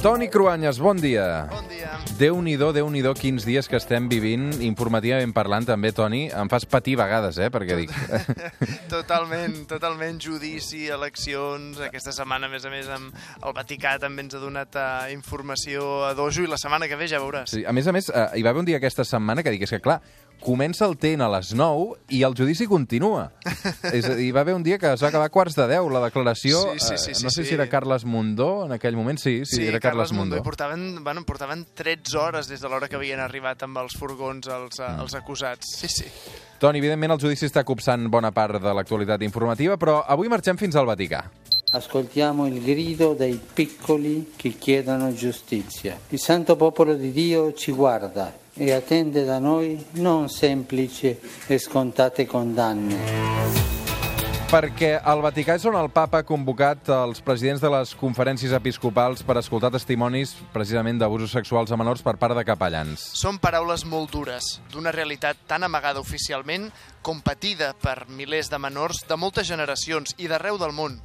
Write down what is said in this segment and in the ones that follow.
Toni Cruanyes, bon dia. Bon dia. Déu-n'hi-do, déu nhi déu quins dies que estem vivint, informativament parlant també, Toni. Em fas patir vegades, eh, perquè dic... Totalment, totalment judici, eleccions. Aquesta setmana, a més a més, amb el Vaticà també ens ha donat uh, informació a dojo i la setmana que ve ja veuràs. Sí, a més a més, eh, hi va haver un dia aquesta setmana que dic, és que clar, comença el TN a les 9 i el judici continua. és a dir, hi va haver un dia que es va acabar a quarts de 10, la declaració... Sí, sí, sí, eh, no sí, sé sí. si era Carles Mundó en aquell moment, sí, sí, era Carles, Mundó. I portaven, bueno, portaven 13 hores des de l'hora que havien arribat amb els furgons els, mm. els acusats. Sí, sí. Toni, evidentment el judici està copsant bona part de l'actualitat informativa, però avui marxem fins al Vaticà. Ascoltiamo il grido dei piccoli che chiedono giustizia. Il santo popolo di Dio ci guarda e attende da noi non semplici e scontate condanne. Perquè al Vaticà és on el papa ha convocat els presidents de les conferències episcopals per escoltar testimonis precisament d'abusos sexuals a menors per part de capellans. Són paraules molt dures, d'una realitat tan amagada oficialment com patida per milers de menors de moltes generacions i d'arreu del món.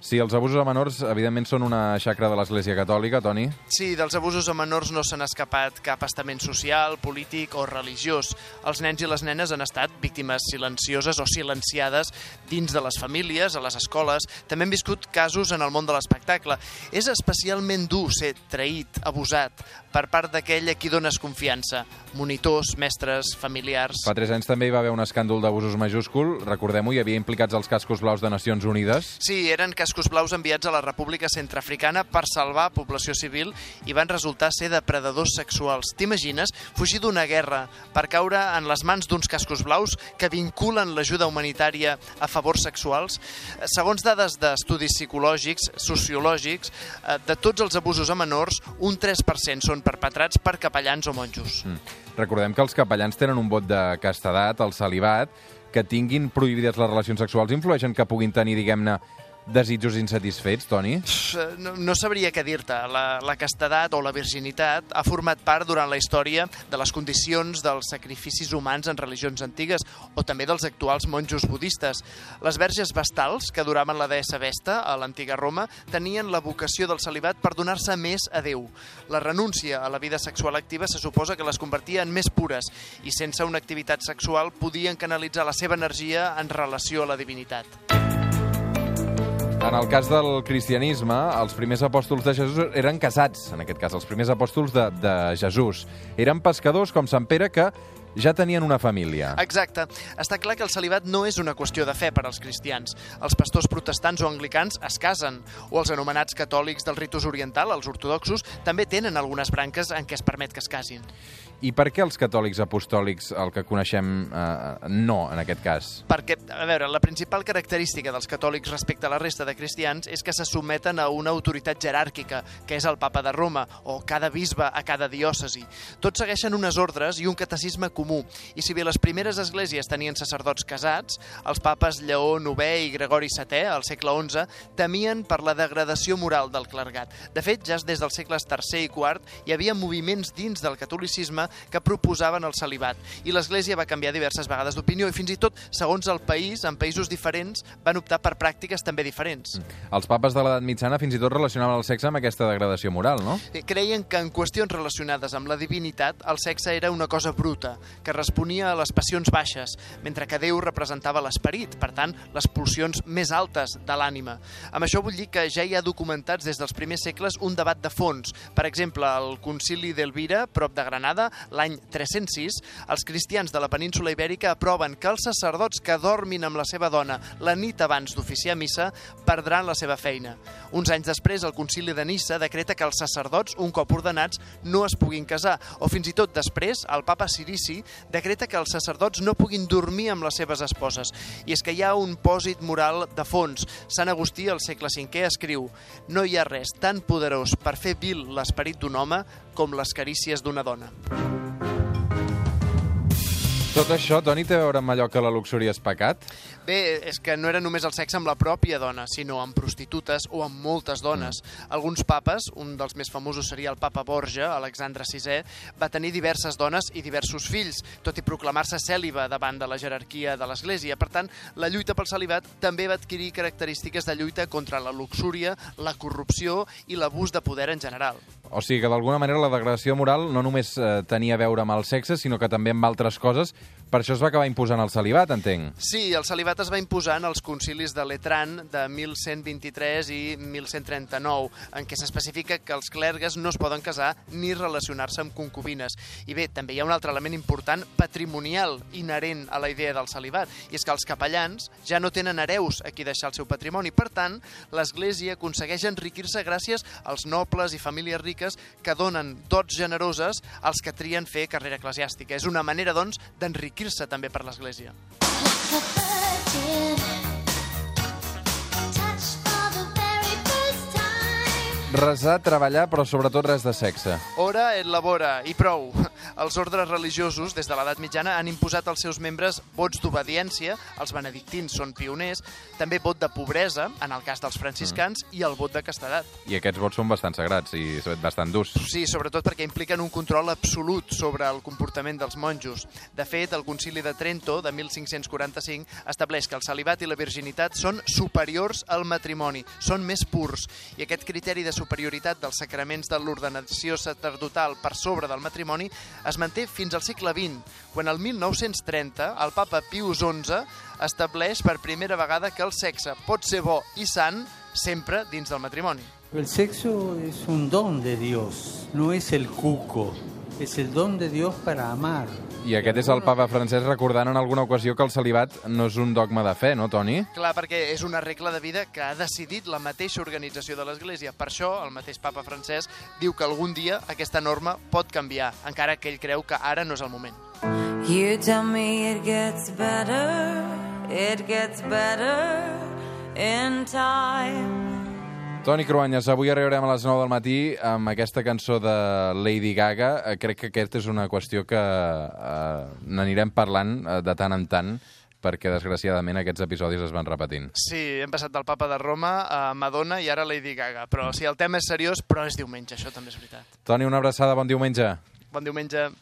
Sí, els abusos a menors, evidentment, són una xacra de l'Església Catòlica, Toni. Sí, dels abusos a menors no s'han escapat cap estament social, polític o religiós. Els nens i les nenes han estat víctimes silencioses o silenciades dins de les famílies, a les escoles. També hem viscut casos en el món de l'espectacle. És especialment dur ser traït, abusat, per part d'aquell a qui dones confiança. Monitors, mestres, familiars... Fa tres anys també hi va haver un escàndol d'abusos majúscul. Recordem-ho, hi havia implicats els cascos blaus de Nacions Unides. Sí, eren cascos blaus enviats a la República Centrafricana per salvar població civil i van resultar ser depredadors sexuals. T'imagines fugir d'una guerra per caure en les mans d'uns cascos blaus que vinculen l'ajuda humanitària a favors sexuals? Segons dades d'estudis psicològics, sociològics, eh, de tots els abusos a menors, un 3% són perpetrats per capellans o monjos. Mm. Recordem que els capellans tenen un vot de castedat, el celibat, que tinguin prohibides les relacions sexuals influeixen que puguin tenir, diguem-ne, desitjos insatisfets, Toni? No, no sabria què dir-te. La, la castedat o la virginitat ha format part durant la història de les condicions dels sacrificis humans en religions antigues o també dels actuals monjos budistes. Les verges vestals, que duraven la deessa Vesta a l'antiga Roma, tenien la vocació del celibat per donar-se més a Déu. La renúncia a la vida sexual activa se suposa que les convertia en més pures i sense una activitat sexual podien canalitzar la seva energia en relació a la divinitat. En el cas del cristianisme, els primers apòstols de Jesús eren casats, en aquest cas, els primers apòstols de, de Jesús. Eren pescadors com Sant Pere que ja tenien una família. Exacte. Està clar que el celibat no és una qüestió de fe per als cristians. Els pastors protestants o anglicans es casen, o els anomenats catòlics del ritus oriental, els ortodoxos, també tenen algunes branques en què es permet que es casin. I per què els catòlics apostòlics, el que coneixem, eh, no, en aquest cas? Perquè, a veure, la principal característica dels catòlics respecte a la resta de cristians és que se someten a una autoritat jeràrquica, que és el papa de Roma, o cada bisbe a cada diòcesi. Tots segueixen unes ordres i un catecisme comú, i si bé les primeres esglésies tenien sacerdots casats, els papes Lleó IX i Gregori VII, al segle XI, temien per la degradació moral del clergat. De fet, ja des dels segles III i IV hi havia moviments dins del catolicisme que proposaven el celibat, i l'Església va canviar diverses vegades d'opinió i fins i tot, segons el país, en països diferents, van optar per pràctiques també diferents. Els papes de l'edat mitjana fins i tot relacionaven el sexe amb aquesta degradació moral, no? Eh, Creien que en qüestions relacionades amb la divinitat el sexe era una cosa bruta, que responia a les passions baixes, mentre que Déu representava l'esperit, per tant, les pulsions més altes de l'ànima. Amb això vull dir que ja hi ha documentats des dels primers segles un debat de fons. Per exemple, al concili d'Elvira, prop de Granada, l'any 306, els cristians de la península ibèrica aproven que els sacerdots que dormin amb la seva dona la nit abans d'oficiar missa perdran la seva feina. Uns anys després, el concili de Nissa decreta que els sacerdots, un cop ordenats, no es puguin casar, o fins i tot després, el papa Sirici decreta que els sacerdots no puguin dormir amb les seves esposes. I és que hi ha un pòsit moral de fons. Sant Agustí, al segle V, escriu «No hi ha res tan poderós per fer vil l'esperit d'un home com les carícies d'una dona». Tot això, Toni, té a veure amb allò que la luxúria és pecat? Bé, és que no era només el sexe amb la pròpia dona, sinó amb prostitutes o amb moltes dones. Mm. Alguns papes, un dels més famosos seria el papa Borja, Alexandre VI, va tenir diverses dones i diversos fills, tot i proclamar-se cèl·liba davant de la jerarquia de l'Església. Per tant, la lluita pel celibat també va adquirir característiques de lluita contra la luxúria, la corrupció i l'abús de poder en general. O sigui que d'alguna manera la degradació moral no només eh, tenia a veure amb el sexe, sinó que també amb altres coses. Per això es va acabar imposant el celibat, entenc. Sí, el celibat es va imposar en els concilis de Letran de 1123 i 1139, en què s'especifica que els clergues no es poden casar ni relacionar-se amb concubines. I bé, també hi ha un altre element important patrimonial inherent a la idea del celibat, i és que els capellans ja no tenen hereus a qui deixar el seu patrimoni. Per tant, l'Església aconsegueix enriquir-se gràcies als nobles i famílies riques que donen dots generoses als que trien fer carrera eclesiàstica. És una manera, doncs, d'enriquir-se també per l'Església. Resar, treballar, però sobretot res de sexe. Ora et labora, i prou. Els ordres religiosos, des de l'edat mitjana, han imposat als seus membres vots d'obediència, els benedictins són pioners, també vot de pobresa, en el cas dels franciscans, mm. i el vot de castedat. I aquests vots són bastant sagrats i bastant durs. Sí, sobretot perquè impliquen un control absolut sobre el comportament dels monjos. De fet, el Concili de Trento, de 1545, estableix que el celibat i la virginitat són superiors al matrimoni, són més purs, i aquest criteri de superioritat dels sacraments de l'ordenació sacerdotal per sobre del matrimoni es manté fins al segle XX, quan el 1930 el papa Pius XI estableix per primera vegada que el sexe pot ser bo i sant sempre dins del matrimoni. El sexo es un don de Dios, no es el cuco, es el don de Dios para amar. I aquest és el papa francès recordant en alguna ocasió que el celibat no és un dogma de fe, no, Toni? Clar, perquè és una regla de vida que ha decidit la mateixa organització de l'Església. Per això, el mateix papa francès diu que algun dia aquesta norma pot canviar, encara que ell creu que ara no és el moment. You tell me it gets better, it gets better in time. Toni Cruanyes, avui arribarem a les 9 del matí amb aquesta cançó de Lady Gaga. Eh, Crec que aquesta és una qüestió que eh, n'anirem parlant eh, de tant en tant perquè, desgraciadament, aquests episodis es van repetint. Sí, hem passat del papa de Roma a Madonna i ara Lady Gaga. Però sí, el tema és seriós, però és diumenge, això també és veritat. Toni, una abraçada, bon diumenge. Bon diumenge.